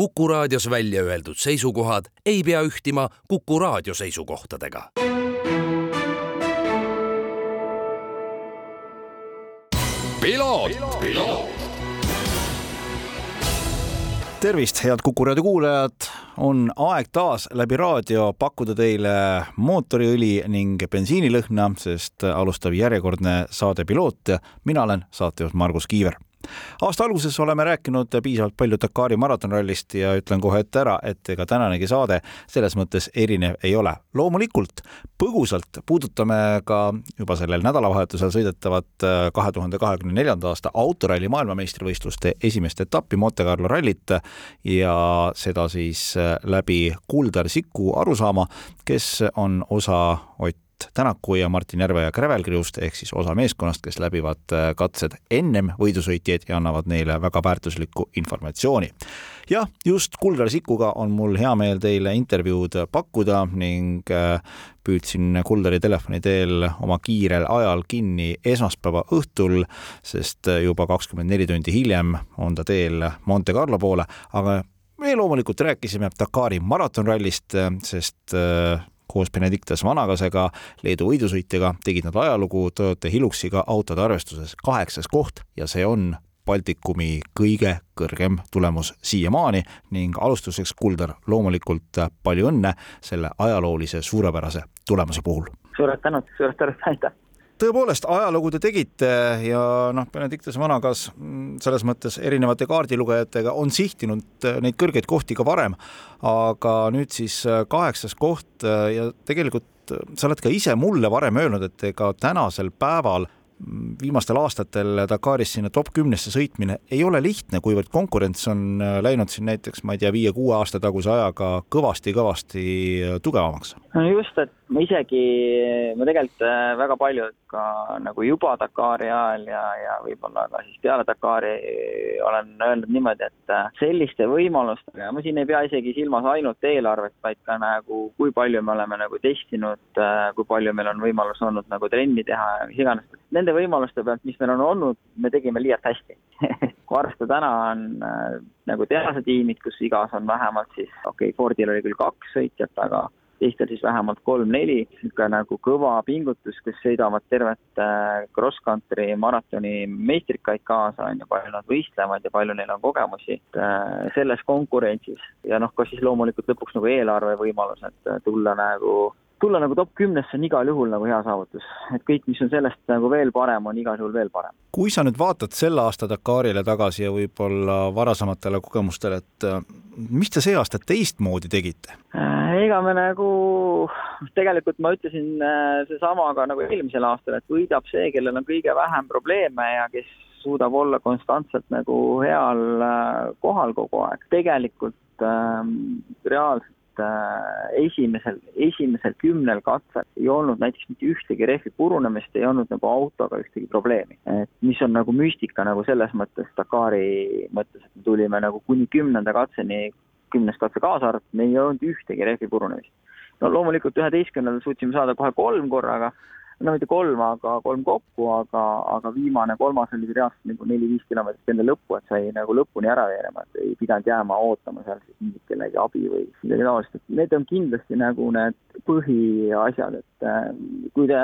Kuku raadios välja öeldud seisukohad ei pea ühtima Kuku raadio seisukohtadega. tervist, head Kuku raadio kuulajad, on aeg taas läbi raadio pakkuda teile mootoriõli ning bensiinilõhna, sest alustab järjekordne saade Piloot. mina olen saatejuht Margus Kiiver aasta alguses oleme rääkinud piisavalt palju Dakari maratonrallist ja ütlen kohe ette ära, et ega tänanegi saade selles mõttes erinev ei ole. loomulikult põgusalt puudutame ka juba sellel nädalavahetusel sõidetavat äh, kahe tuhande kahekümne neljanda aasta autoralli maailmameistrivõistluste esimest etappi Monte Carlo rallit ja seda siis äh, läbi Kuldar Siku arusaama, kes on osa Ott Tänaku ja Martin Järveoja Gravel Crew'st ehk siis osa meeskonnast, kes läbivad äh, katsed ennem võidusõitjaid ja annavad neile väga väärtuslikku informatsiooni. jah, just Kuldar Sikuga on mul hea meel teile intervjuud pakkuda ning äh, püüdsin Kuldari telefoni teel oma kiirel ajal kinni esmaspäeva õhtul, sest äh, juba kakskümmend neli tundi hiljem on ta teel Monte Carlo poole, aga me loomulikult rääkisime Dakari maratonrallist, sest koos Benedictus Vanagasega, Leedu võidusõitjaga, tegid nad ajalugu Toyota Hiluxiga autode arvestuses kaheksas koht ja see on Baltikumi kõige kõrgem tulemus siiamaani ning alustuseks, Kuldar, loomulikult palju õnne selle ajaloolise suurepärase tulemuse puhul. suured tänud, suured tänud, aitäh! Tõepoolest, ajalugu te tegite ja noh, Benedictus Vanagas mm, selles mõttes erinevate kaardilugejatega on sihtinud äh, neid kõrgeid kohti ka varem, aga nüüd siis äh, kaheksas koht äh, ja tegelikult sa oled ka ise mulle varem öelnud, et ega tänasel päeval viimastel aastatel Dakaris sinna top kümnesse sõitmine ei ole lihtne, kuivõrd konkurents on äh, läinud siin näiteks, ma ei tea, viie-kuue aasta taguse ajaga kõvasti-kõvasti äh, tugevamaks. no just, et ma isegi, ma tegelikult äh, väga palju ka nagu juba Dakari ajal ja, ja võib-olla ka siis peale Dakari olen öelnud niimoodi, et selliste võimalustega, ma siin ei pea isegi silmas ainult eelarvet, vaid ka nagu kui palju me oleme nagu testinud, kui palju meil on võimalus olnud nagu trenni teha ja mis iganes, nende nende võimaluste pealt, mis meil on olnud, me tegime liialt hästi kui arvestada täna on äh, nagu tehasetiimid, kus igas on vähemalt siis, okei okay,, Fordil oli küll kaks sõitjat, aga teistel siis vähemalt kolm-neli, niisugune nagu kõva pingutus, kes sõidavad tervet äh, cross-country maratoni meistrikaid kaasa, on ju, palju nad võistlevad ja palju neil on kogemusi äh, selles konkurentsis. ja noh, ka siis loomulikult lõpuks nagu eelarve võimalus, et äh, tulla nagu tulla nagu top kümnesse on igal juhul nagu hea saavutus, et kõik, mis on sellest nagu veel parem, on igal juhul veel parem. kui sa nüüd vaatad selle aasta Dakarile tagasi ja võib-olla varasematele kogemustele, et äh, mis te see aasta teistmoodi tegite? Äh, ega me nagu, tegelikult ma ütlesin äh, seesama ka nagu eelmisel aastal, et võidab see, kellel on kõige vähem probleeme ja kes suudab olla konstantselt nagu heal kohal kogu aeg. tegelikult ähm, reaalselt esimesel, esimesel kümnel katsel ei olnud näiteks mitte ühtegi rehvi purunemist, ei olnud nagu autoga ühtegi probleemi. et mis on nagu müstika nagu selles mõttes, Dakari mõttes, et me tulime nagu kuni kümnenda katseni, kümnes katse kaasa arvatud, meil ei olnud ühtegi rehvi purunemist. no loomulikult üheteistkümnendal suutsime saada kohe kolm korraga no mitte kolm, aga kolm kokku, aga, aga viimane kolmas oli reaalselt nagu neli-viis kilomeetrit enne lõppu, et sai nagu lõpuni ära veerema, et ei pidanud jääma ootama seal siis mingit kellegi abi või midagi taolist, et need on kindlasti nagu need põhiasjad, et äh, kui te,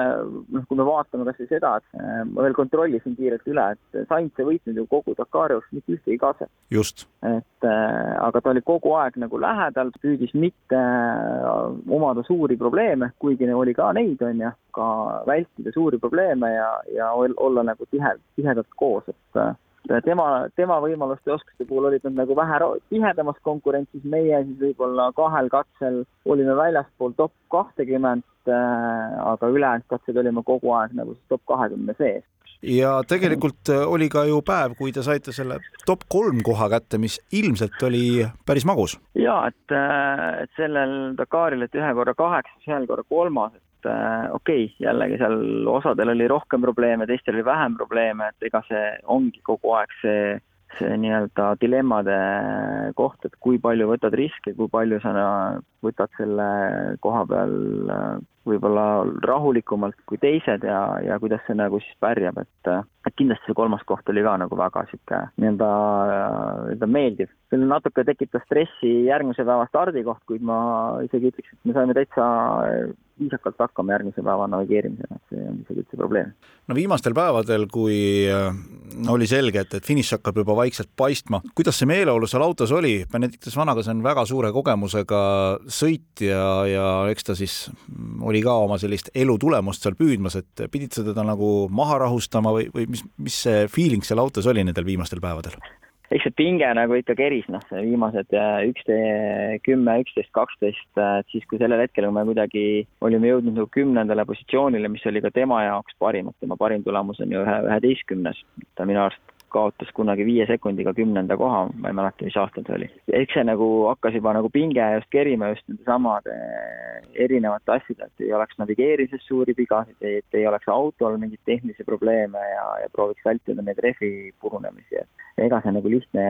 noh, kui me vaatame kas või seda, et äh, ma veel kontrollisin kiirelt üle, et Sainz ei võitnud ju kogu Dakari jooksul mitte ühtegi katset. just. et äh, aga ta oli kogu aeg nagu lähedal, püüdis mitte omada suuri probleeme, kuigi oli ka neid, on ju, ka vältida suuri probleeme ja, ja olla nagu tihe, tihedalt koos, et tema, tema võimaluste ja oskuste puhul olid nad nagu vähe tihedamas konkurentsis, meie siis võib-olla kahel katsel olime väljaspool top kahtekümmend, aga ülejäänud katsed olime kogu aeg nagu top kahekümne sees. ja tegelikult äh, oli ka ju päev, kui te saite selle top kolm koha kätte, mis ilmselt oli päris magus. ja et, äh, et sellel Dakaril, et ühe korra kaheksas, ühel korra kolmas, et äh, okei okay,, jällegi seal osadel oli rohkem probleeme, teistel oli vähem probleeme, et ega see ongi kogu aeg see nii-öelda dilemmade koht, et kui palju võtad riske, kui palju sa võtad selle koha peal äh, võib-olla rahulikumalt kui teised ja, ja kuidas see nagu siis pärjab, et et kindlasti see kolmas koht oli ka nagu väga niisugune nii-öelda, nii-öelda meeldiv. küll natuke tekitas stressi järgmise päeva stardikoht, kuid ma isegi ütleks, et me saime täitsa viisakalt hakkama järgmise päeva navigeerimisega, et see olnud isegi üldse probleem. no viimastel päevadel, kui äh, oli selge, et, et finiš hakkab juba vaikselt paistma, kuidas see meeleolu seal autos oli? Benedictus Vanagas on väga suure kogemusega sõitja ja eks ta siis oli ka oma sellist elutulemust seal püüdmas, et pidid sa teda nagu maha rahustama või, või mis, mis see feeling seal autos oli nendel viimastel päevadel? Eks see pinge nagu ikkagi eris, noh, viimased äh, üksteist, kümme, üksteist, kaksteist, äh, et siis, kui sellel hetkel, me kuidagi olime jõudnud nagu kümnendale positsioonile, mis oli ka tema jaoks parim, et tema parim tulemus on ju ühe, üheteistkümnes, ta minu arust kaotas kunagi viie sekundiga kümnenda koha, ma ei mäleta, mis aastal see oli. eks see nagu hakkas juba nagu pinge just kerima just nende samade erinevate asjade, et ei oleks navigeerimises suuri vigasid, et ei oleks autol mingeid tehnilisi probleeme ja, ja prooviks vältida neid rehvi purunemisi, et ega see nagu lihtne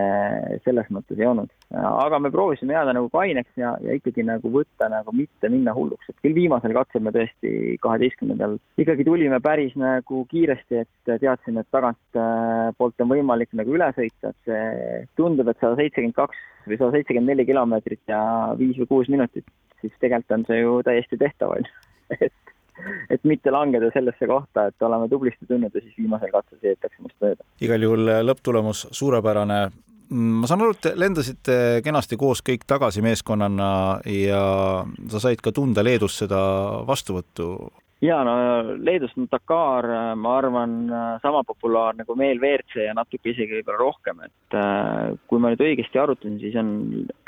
selles mõttes ei olnud. aga me proovisime jääda nagu kaineks ja, ja ikkagi nagu võtta nagu mitte minna hulluks, et küll viimasel katsel me tõesti kaheteistkümnendal ikkagi tulime päris nagu kiiresti, et teadsime, et tagant äh, on võimalik nagu üle sõita, et see tundub, et sada seitsekümmend kaks või sada seitsekümmend neli kilomeetrit ja viis või kuus minutit, siis tegelikult on see ju täiesti tehtav, on ju. et, et mitte langeda sellesse kohta, et oleme tublisti tundnud ja siis viimasel katsel sõidetakse minust mööda. igal juhul lõpptulemus suurepärane ma saan aru, et lendasite kenasti koos kõik tagasi meeskonnana ja sa said ka tunda Leedus seda vastuvõttu ja no Leedus on Dakar, ma arvan, sama populaarne kui meil WRC ja natuke isegi võib-olla rohkem, et äh, kui ma nüüd õigesti arutasin, siis on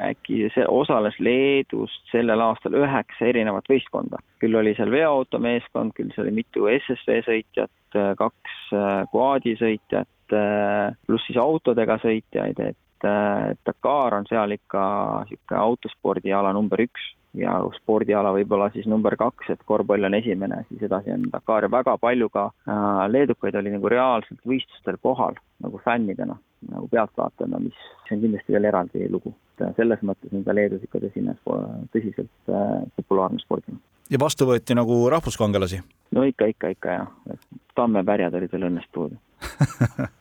äkki see osales Leedust sellel aastal üheksa erinevat võistkonda. küll oli seal veoautomeeskond, küll seal oli mitu SSV sõitjat, kaks äh, quadi sõitjat, äh, pluss siis autodega sõitjaid, et Dakar on seal ikka niisugune autospordiala number üks ja spordiala võib-olla siis number kaks, et korvpall on esimene, siis edasi on Dakar ja väga palju ka äh, leedukaid oli nagu reaalselt võistlustel kohal nagu fännidena, nagu pealtvaatajana, mis on kindlasti veel eraldi lugu. selles mõttes on ka Leedus ikka tõsine, tõsiselt äh, populaarne spordina. ja vastu võeti nagu rahvuskangelasi? no ikka, ikka, ikka jah, tammepärjad olid veel õnnest puudu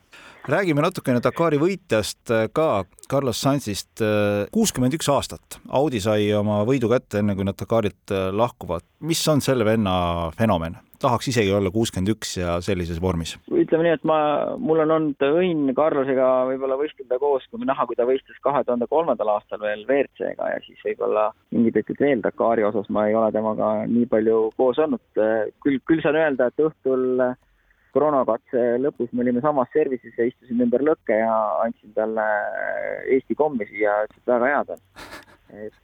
räägime natukene Dakari võitjast äh, ka, Carlos Sainzist. Äh, kuuskümmend üks aastat, Audi sai oma võidu kätte, enne kui nad Dakarilt äh, lahkuvad. mis on selle venna fenomen? tahaks isegi olla kuuskümmend üks ja sellises vormis. ütleme nii, et ma, mul on olnud õnn Carlosega võib-olla võistelda koos, kui näha, kui ta võistles kahe tuhande kolmandal aastal veel WRC-ga ja siis võib-olla mingid ütled veel Dakari osas ma ei ole temaga nii palju koos olnud. küll, küll saan öelda, et õhtul koroonakatse lõpus me olime samas service'is ja istusime ümber lõkke ja andsin talle Eesti kommi siia, ütles, et väga head on. et,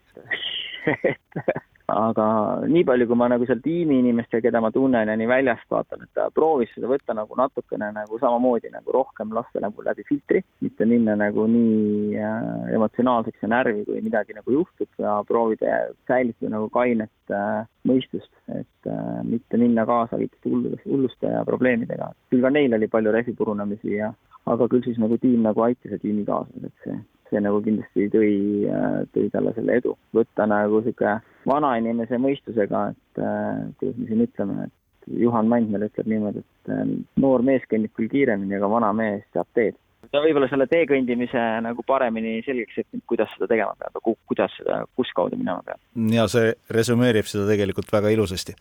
et aga nii palju, kui ma nagu seal tiimi inimestega, keda ma tunnen ja nii väljast vaatan, et ta proovis seda võtta nagu natukene nagu samamoodi nagu rohkem lasta nagu läbi filtri, mitte minna nagu nii äh, emotsionaalseks ja närvi, kui midagi nagu juhtub ja proovida säilitada nagu kainet äh, mõistust, et äh, mitte minna kaasa kõikide hulluste ja probleemidega. küll ka neil oli palju rehvi purunemisi ja aga küll siis nagu tiim nagu aitas ja tiimikaaslased, et see see nagu kindlasti tõi, tõi talle selle edu. võtta nagu niisugune vanainimese mõistusega, et äh, kuidas me siin ütleme, et Juhan Mandmel ütleb niimoodi, et äh, noor mees kõnnib küll kiiremini, aga vana mees teab teed. ta võib-olla selle tee kõndimise nagu paremini selgeks õppinud, kuidas seda tegema peab ja kuidas seda, kus kaudu minema peab. ja see resümeerib seda tegelikult väga ilusasti.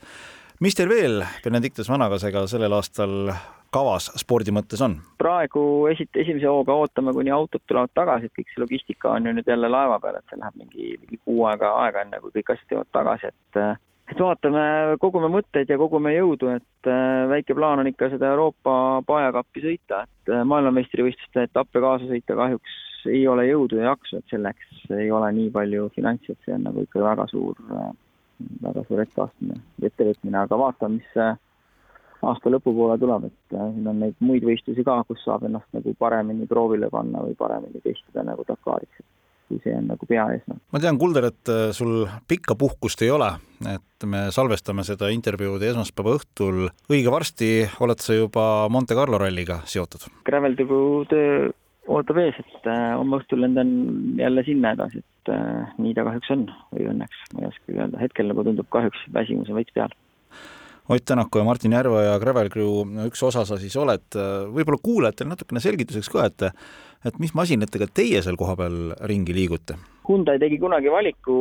Mis teil veel Benedictus Vanagasega sellel aastal kavas spordi mõttes on? praegu esit-, esimese hooga ootame, kuni autod tulevad tagasi, et kõik see logistika on ju nüüd jälle laeva peal, et see läheb mingi, mingi kuu aega aega, enne kui kõik asjad jõuavad tagasi, et et vaatame, kogume mõtteid ja kogume jõudu, et äh, väike plaan on ikka seda Euroopa paeakappi sõita, et äh, maailmameistrivõistluste etappe kaasa sõita kahjuks ei ole jõudu ja jaksu, et selleks ei ole nii palju finantsi, et see on nagu ikka väga suur, äh, väga suur etteastumine, ettevõtmine, aga vaatame, mis aasta lõpupoole tuleb, et äh, siin on neid muid võistlusi ka, kus saab ennast nagu paremini proovile panna või paremini testida nagu Dakariks, kui see on nagu peaeesmärk. ma tean, Kulder, et äh, sul pikka puhkust ei ole, et me salvestame seda intervjuud esmaspäeva õhtul. õige varsti oled sa juba Monte Carlo ralliga seotud? Gravel Tour töö ootab ees, et äh, homme õhtul lendan jälle sinna edasi, et äh, nii ta kahjuks on või õnneks, ma ei oskagi öelda, hetkel nagu tundub kahjuks väsimus on veits peal. Ott Tänaku ja Martin Järveoja Gravel Crew üks osa sa siis oled, võib-olla kuulajatele natukene selgituseks ka, et et mis masinatega teie seal kohapeal ringi liigute? Hyundai tegi kunagi valiku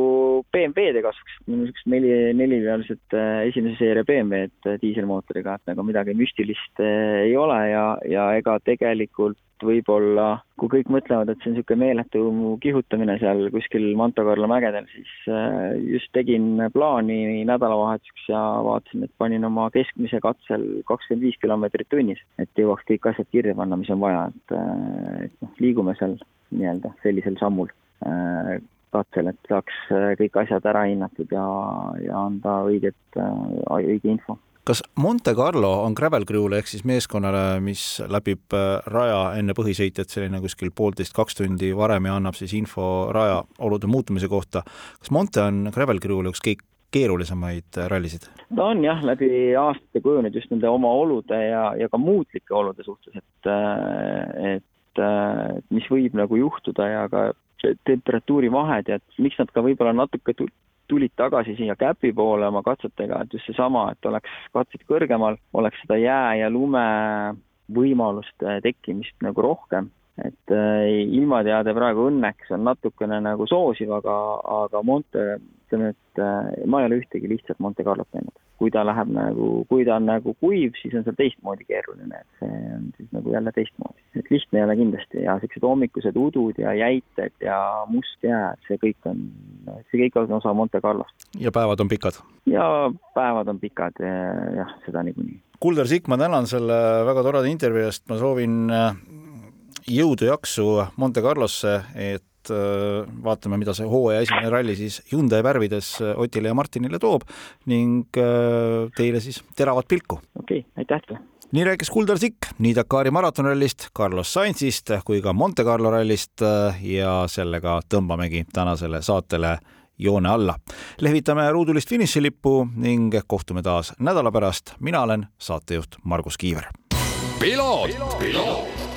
BMW-de kasuks, niisugused neli, nelivealised äh, esimese seeria BMW-d äh, diiselmootoriga, et nagu midagi müstilist äh, ei ole ja, ja ega tegelikult võib-olla, kui kõik mõtlevad, et see on niisugune meeletu kihutamine seal kuskil Monte Carlo mägedel, siis just tegin plaani nädalavahetuseks ja vaatasin, et panin oma keskmise katsel kakskümmend viis kilomeetrit tunnis, et jõuaks kõik asjad kirja panna, mis on vaja, et, et noh, liigume seal nii-öelda sellisel sammul katsel, et saaks äh, kõik asjad ära hinnatud ja, ja anda õiget, äh, õige info kas Monte Carlo on Gravel Crew'le ehk siis meeskonnale, mis läbib äh, raja enne põhisõitjat selline kuskil poolteist, kaks tundi varem ja annab siis info raja olude muutumise kohta. kas Monte on Gravel Crew'le üks kõik keerulisemaid rallisid? ta on jah, läbi aastate kujunenud just nende oma olude ja, ja ka muutlike olude suhtes, et, et, et mis võib nagu juhtuda ja ka temperatuurivahed ja et miks nad ka võib-olla natuke tulid tagasi siia käpi poole oma katsetega, et just seesama, et oleks katsed kõrgemal, oleks seda jää ja lume võimaluste tekkimist nagu rohkem et äh, ilmateade praegu õnneks on natukene nagu soosiv, aga, aga Monte, ütleme, et äh, ma ei ole ühtegi lihtsat Monte Carlot näinud. Kui ta läheb nagu, kui ta on nagu kuiv, siis on seal teistmoodi keeruline, et see on siis nagu jälle teistmoodi. et lihtne ei ole kindlasti ja niisugused hommikused udud ja jäited ja must jää, see kõik on, see kõik on osa Monte Carlost. ja päevad on pikad? ja päevad on pikad, jah, seda niikuinii. Kuldar Sikk, ma tänan selle väga toreda intervjuu eest, ma soovin äh, jõudu-jaksu Monte Carlosse, et äh, vaatame, mida see hooaja esimene ralli siis Hyundai värvides äh, Otile ja Martinile toob ning äh, teile siis teravat pilku. okei okay,, aitäh teile! nii rääkis Kuldar Sikk nii Dakari maratonrallist, Carlos Sainzist kui ka Monte Carlo rallist ja sellega tõmbamegi tänasele saatele joone alla. lehvitame ruudulist finišilippu ning kohtume taas nädala pärast. mina olen saatejuht Margus Kiiver. piloot, piloot